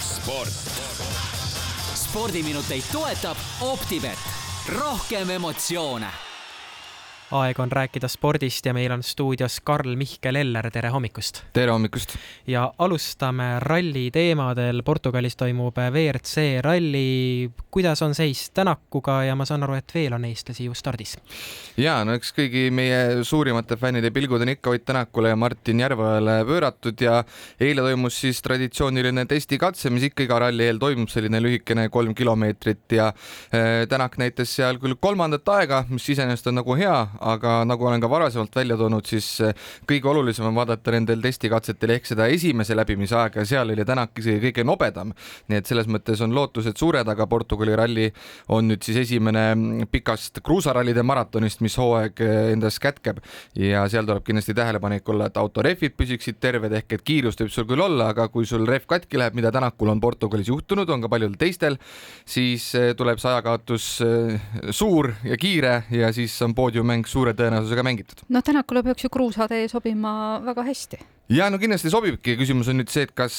sport. spordiminuteid toetab Optibet, rohkem emotsioone aeg on rääkida spordist ja meil on stuudios Karl-Mihkel Eller, tere hommikust! tere hommikust! ja alustame ralli teemadel, Portugalis toimub WRC ralli, kuidas on seis Tänakuga ja ma saan aru, et veel on eestlasi ju stardis? ja no eks kõigi meie suurimate fännide pilgud on ikka Ott Tänakule ja Martin Järveojale pööratud ja eile toimus siis traditsiooniline testikatse, mis ikka iga ralli eel toimub, selline lühikene kolm kilomeetrit ja äh, Tänak näitas seal küll kolmandat aega, mis iseenesest on nagu hea, aga nagu olen ka varasemalt välja toonud, siis eh, kõige olulisem on vaadata nendel testikatsetel ehk seda esimese läbimise aega ja seal oli Tänak isegi kõige nobedam. nii et selles mõttes on lootused suured, aga Portugali ralli on nüüd siis esimene pikast kruusarallide maratonist, mis hooaeg eh, endas kätkeb ja seal tuleb kindlasti tähelepanek olla, et autorehvid püsiksid terved ehk et kiirust võib sul küll olla, aga kui sul rehv katki läheb, mida Tänakul on Portugalis juhtunud, on ka paljudel teistel, siis eh, tuleb see ajakaotus suur ja kiire ja siis on poodiummäng suure tõenäosusega mängitud. no Tänakule peaks ju kruusatee sobima väga hästi ja no kindlasti sobibki, küsimus on nüüd see, et kas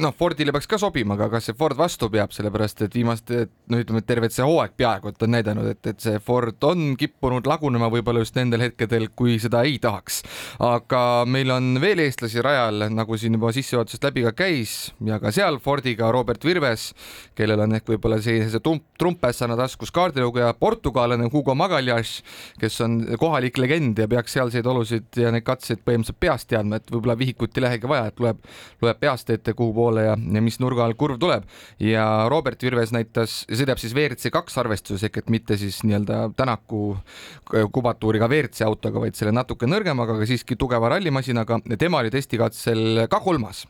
noh, Fordile peaks ka sobima, aga kas see Ford vastu peab, sellepärast et viimaste, no ütleme, tervet see hooaeg peaaegu, et on näidanud, et, et see Ford on kippunud lagunema võib-olla just nendel hetkedel, kui seda ei tahaks. aga meil on veel eestlasi rajal, nagu siin juba sissejuhatusest läbi ka käis ja ka seal Fordiga Robert Virves, kellel on ehk võib-olla sellise trumpässana taskus kaardilugeja, portugallane Hugo Magalhaes, kes on kohalik legend ja peaks sealseid olusid ja neid katseid põhimõtteliselt peast teadma, et võib-olla vihikut ei lähegi vaja, et loeb, loeb peast ette, kuhu poole ja, ja mis nurga all kurv tuleb. ja Robert Virves näitas, sõidab siis WRC kaks arvestuses ehk et mitte siis nii-öelda Tänaku kubatuuriga WRC autoga, vaid selle natuke nõrgemaga, aga siiski tugeva rallimasinaga. tema oli testikatsel ka kolmas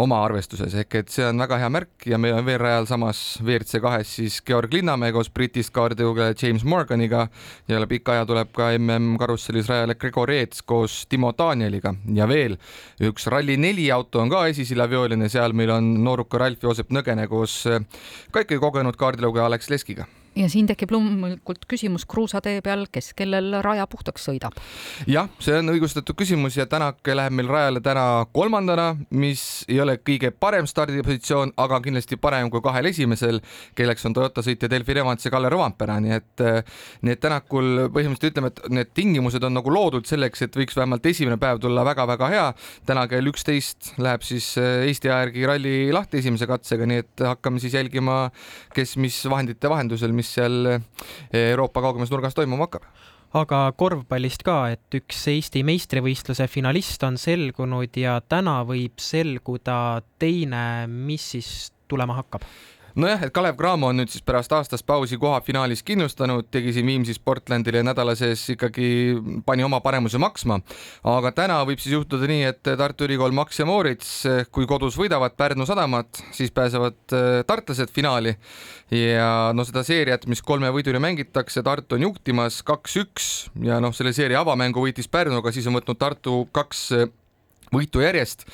oma arvestuses ehk et see on väga hea märk ja meil on veel rajal samas WRC kahes siis Georg Linnamäe koos British kaardiga James Morganiga ja üle pika aja tuleb ka MM karussellis rajale Gregor Eets koos Timo Danieliga ja veel üks Rally4 auto on ka esisilavjooline, seal meil on nooruka Ralf Joosep Nõgene koos ka ikkagi kogenud kaardilugeja Alex Leskiga ja siin tekib loomulikult küsimus kruusatee peal, kes kellel raja puhtaks sõidab. jah, see on õigustatud küsimus ja Tänak läheb meil rajale täna kolmandana, mis ei ole kõige parem stardipositsioon, aga kindlasti parem kui kahel esimesel, kelleks on Toyota sõitja Delfi Revants ja Kalle Rovampera, nii et nii et Tänakul põhimõtteliselt ütleme, et need tingimused on nagu loodud selleks, et võiks vähemalt esimene päev tulla väga-väga hea. täna kell üksteist läheb siis Eesti aja järgi ralli lahti esimese katsega, nii et hakkame siis jälgima, kes mis vahendite vahendusel, mis mis seal eh, Euroopa kaugemas nurgas toimuma hakkab aga korvpallist ka, et üks Eesti meistrivõistluse finalist on selgunud ja täna võib selguda teine, mis siis tulema hakkab? Nojah, et Kalev Cramo on nüüd siis pärast aastast pausi koha finaalis kindlustanud, tegi siin Viimsis Portlandile nädala sees ikkagi pani oma paremuse maksma. aga täna võib siis juhtuda nii, et Tartu Ülikool Max ja Moorits, kui kodus võidavad Pärnu sadamat, siis pääsevad äh, tartlased finaali ja no seda seeriat, mis kolme võiduni mängitakse, Tartu on juhtimas kaks-üks ja noh, selle seeria avamängu võitis Pärnuga, siis on võtnud Tartu kaks võitu järjest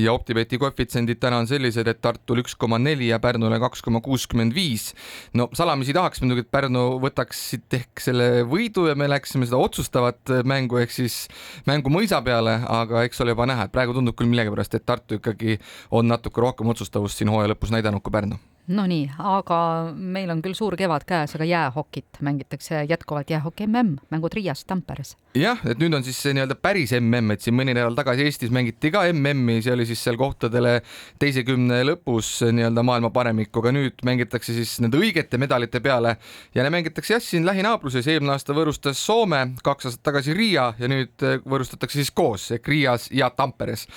ja Optibeti koefitsiendid täna on sellised, et Tartul üks koma neli ja Pärnule kaks koma kuuskümmend viis. no salamisi tahaks muidugi, et Pärnu võtaks siit ehk selle võidu ja me läheksime seda otsustavat mängu ehk siis mängu mõisa peale, aga eks ole juba näha, et praegu tundub küll millegipärast, et Tartu ikkagi on natuke rohkem otsustavust siin hooaja lõpus näidanud kui Pärnu Nonii, aga meil on küll suur kevad käes, aga jäähokit mängitakse jätkuvalt jäähoki mm, mängud Riias Tamperes. jah, et nüüd on siis see nii-öelda päris mm, et siin mõni nädal tagasi Eestis mängiti ka MM-i, see oli siis seal kohtadele teise kümne lõpus nii-öelda maailma paremik, aga nüüd mängitakse siis nende õigete medalite peale ja mängitakse jah, siin lähinaabruses, eelmine aasta võõrustas Soome, kaks aastat tagasi Riia ja nüüd võõrustatakse siis koos ehk Riias ja Tamperes.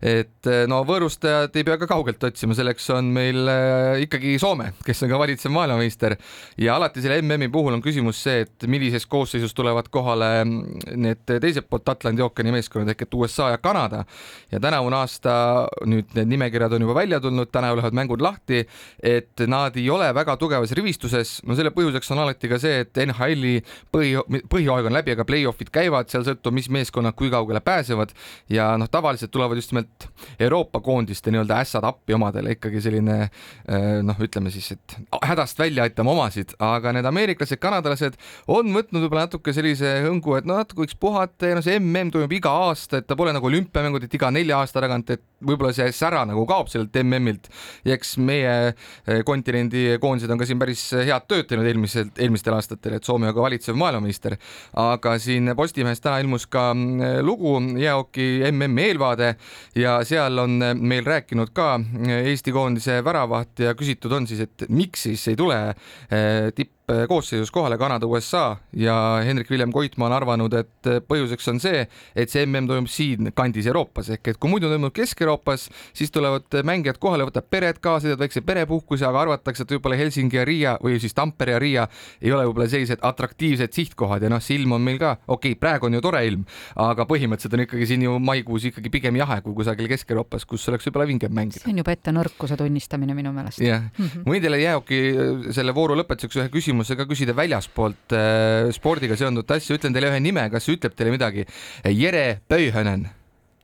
et no võõrustajad ei pea ka kaugelt otsima, selleks on meil äh, ikkagi ikkagi Soome, kes on ka valitsev maailmameister. Ja alati selle MM-i puhul on küsimus see, et millises koosseisus tulevad kohale need teiselt poolt Atlandi ookeani meeskonnad ehk et USA ja Kanada. Ja tänavune aasta nüüd need nimekirjad on juba välja tulnud, täna lähevad mängud lahti, et nad ei ole väga tugevas rivistuses. no selle põhjuseks on alati ka see, et NHL-i põhi, põhihooaeg on läbi, aga play-off'id käivad, seal sõltub, mis meeskonnad kui kaugele pääsevad. Ja noh, tavaliselt tulevad just nimelt Euroopa koondiste nii-öelda ässad appi omadele ikkagi selline äh, noh, ütleme siis, et hädast välja aitama omasid, aga need ameeriklased, kanadalased on võtnud võib-olla natuke sellise hõngu, et no natuke võiks puhata ja no see mm toimub iga aasta, et ta pole nagu olümpiamängud, et iga nelja aasta tagant, et võib-olla see sära nagu kaob sellelt MM-ilt ja eks meie eh, kontinendi koondised on ka siin päris head tööd teinud eelmiselt, eelmistel aastatel, et Soome on ka valitsev maailmameister. aga siin Postimehes täna ilmus ka mm, lugu jäähoki MM-i eelvaade ja seal on meil rääkinud ka Eesti koondise väravaht ja küsitud on siis, et miks siis ei tule eh, tipp koosseisus kohale Kanada, USA ja Hendrik Villem Koitmaa on arvanud, et põhjuseks on see, et see mm toimub siin kandis Euroopas ehk et kui muidu toimub Kesk-Euroopas, siis tulevad mängijad kohale, võtab pered kaasa, teevad väikse perepuhkuse, aga arvatakse, et võib-olla Helsingi ja Riia või siis Tampere ja Riia ei ole võib-olla sellised atraktiivsed sihtkohad ja noh, see ilm on meil ka, okei okay,, praegu on ju tore ilm, aga põhimõtteliselt on ikkagi siin ju maikuus ikkagi pigem jahe kui kusagil Kesk-Euroopas, kus oleks võib-olla vingem mängida. see on juba ette nõrkuse tunnistamine minu meelest. jah mm -hmm., võin teile jäähoki selle vooru lõpetuseks ühe küsimuse ka küsida väljaspoolt äh, spordiga seonduvat asja, ütlen teile ühe nime, kas see ütleb teile midagi? Jere Pöihonen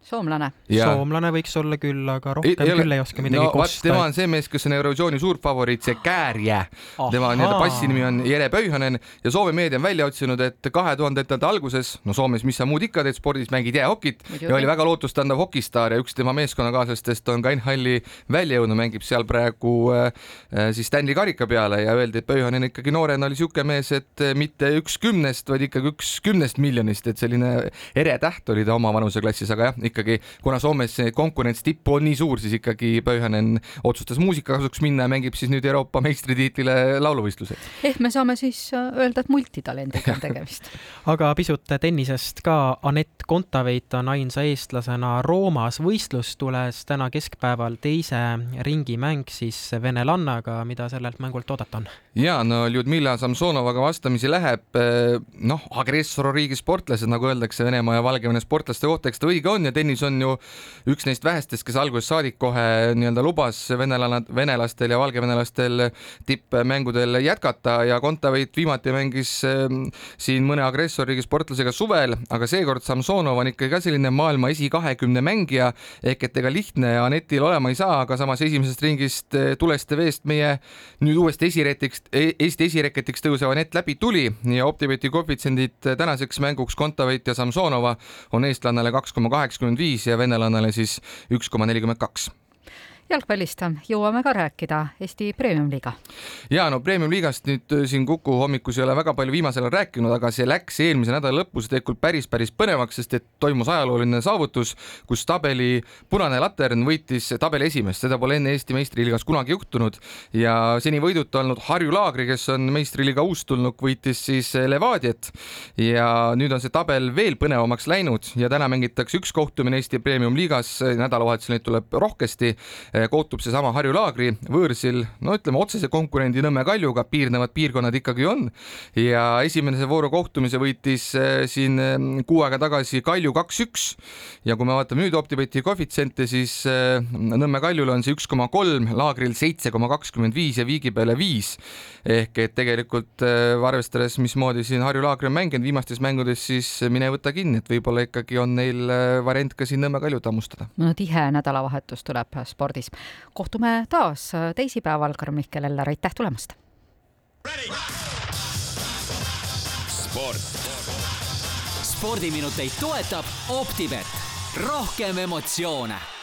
soomlane. soomlane võiks olla küll, aga rohkem ei, küll ei oska midagi no, kosta. tema on see mees, kes on Eurovisiooni suur favoriit, see Käärjä. tema nii-öelda passinimi on Jere Pöihonen ja Soome meedia on välja otsinud, et kahe tuhandendate alguses, no Soomes, mis sa muud ikka teed spordis, mängid jäähokit ja oli väga lootustandev hokistaar ja üks tema meeskonnakaaslastest on ka NHL-i välja jõudnud, mängib seal praegu äh, äh, siis Stanley karika peale ja öeldi, et Pöihonen ikkagi noorena oli siuke mees, et äh, mitte üks kümnest, vaid ikkagi üks kümnest miljonist, et selline ere täht oli ta oma vanuseklassis, aga jah, ikka ikkagi, kuna Soomes see konkurents tippu on nii suur, siis ikkagi Pöihanen otsustas muusika kasuks minna ja mängib siis nüüd Euroopa meistritiitlile lauluvõistlused. ehk me saame siis äh, öelda, et multitalendiga on tegemist aga pisut tennisest ka. Anett Kontaveit on ainsa eestlasena Roomas. võistlus tules täna keskpäeval teise ringi mäng siis venelannaga, mida sellelt mängult oodata on? Ja no Ljudmila Samsonovaga vastamisi läheb, eh, noh, agressorriigi sportlased, nagu öeldakse Venemaa ja Valgevene sportlaste kohta, eks ta õige on ja tennis on ju üks neist vähestest, kes algusest saadik kohe nii-öelda lubas venelane, venelastel ja valgevenelastel tippmängudel jätkata ja Kontaveit viimati mängis ehm, siin mõne agressorriigi sportlasega suvel, aga seekord Samsonov on ikkagi ka selline maailma esikahekümne mängija ehk et ega lihtne Anetil olema ei saa, aga samas esimesest ringist eh, tulest ja veest meie nüüd uuesti esireketiks, e-, Eesti esireketiks tõusev Anett läbi tuli ja Optibeti koefitsiendid tänaseks mänguks Kontaveit ja Samsonova on eestlannale kaks koma kaheksakümmend viis ja venelannale siis üks koma nelikümmend kaks jalgpallist jõuame ka rääkida Eesti Premium-liiga. ja no Premium-liigast nüüd äh, siin Kuku hommikus ei ole väga palju viimasel ajal rääkinud, aga see läks eelmise nädala lõpus tegelikult päris, päris põnevaks, sest et toimus ajalooline saavutus, kus tabeli punane latern võitis tabeli esimest, seda pole enne Eesti meistriliigas kunagi juhtunud. Ja seni võiduta olnud Harju Laagri, kes on meistriliiga uustulnuk, võitis siis Levadiat. Ja nüüd on see tabel veel põnevamaks läinud ja täna mängitakse üks kohtumine Eesti Premium-liigas, nädalavahetusel neid tuleb rohkesti kohtub seesama Harju Laagri võõrsil, no ütleme otsese konkurendi Nõmme Kaljuga, piirnevad piirkonnad ikkagi on. Ja esimese vooru kohtumise võitis eh, siin eh, kuu aega tagasi Kalju kaks-üks ja kui me vaatame nüüd Optibeti koefitsiente, siis Nõmme Kaljul on see üks koma kolm, Laagril seitse koma kakskümmend viis ja Viigi peale viis. Ehk et tegelikult arvestades, mismoodi siin Harju Laagri on mänginud viimastes mängudes, siis mine võta kinni, et võib-olla ikkagi on neil variant ka siin Nõmme Kaljut hammustada. no tihe nädalavahetus tuleb spordis saates. kohtume taas teisipäeval, Karm-Mihkel Eller, aitäh tulemast! sport. spordiminuteid toetab Optibet, rohkem emotsioone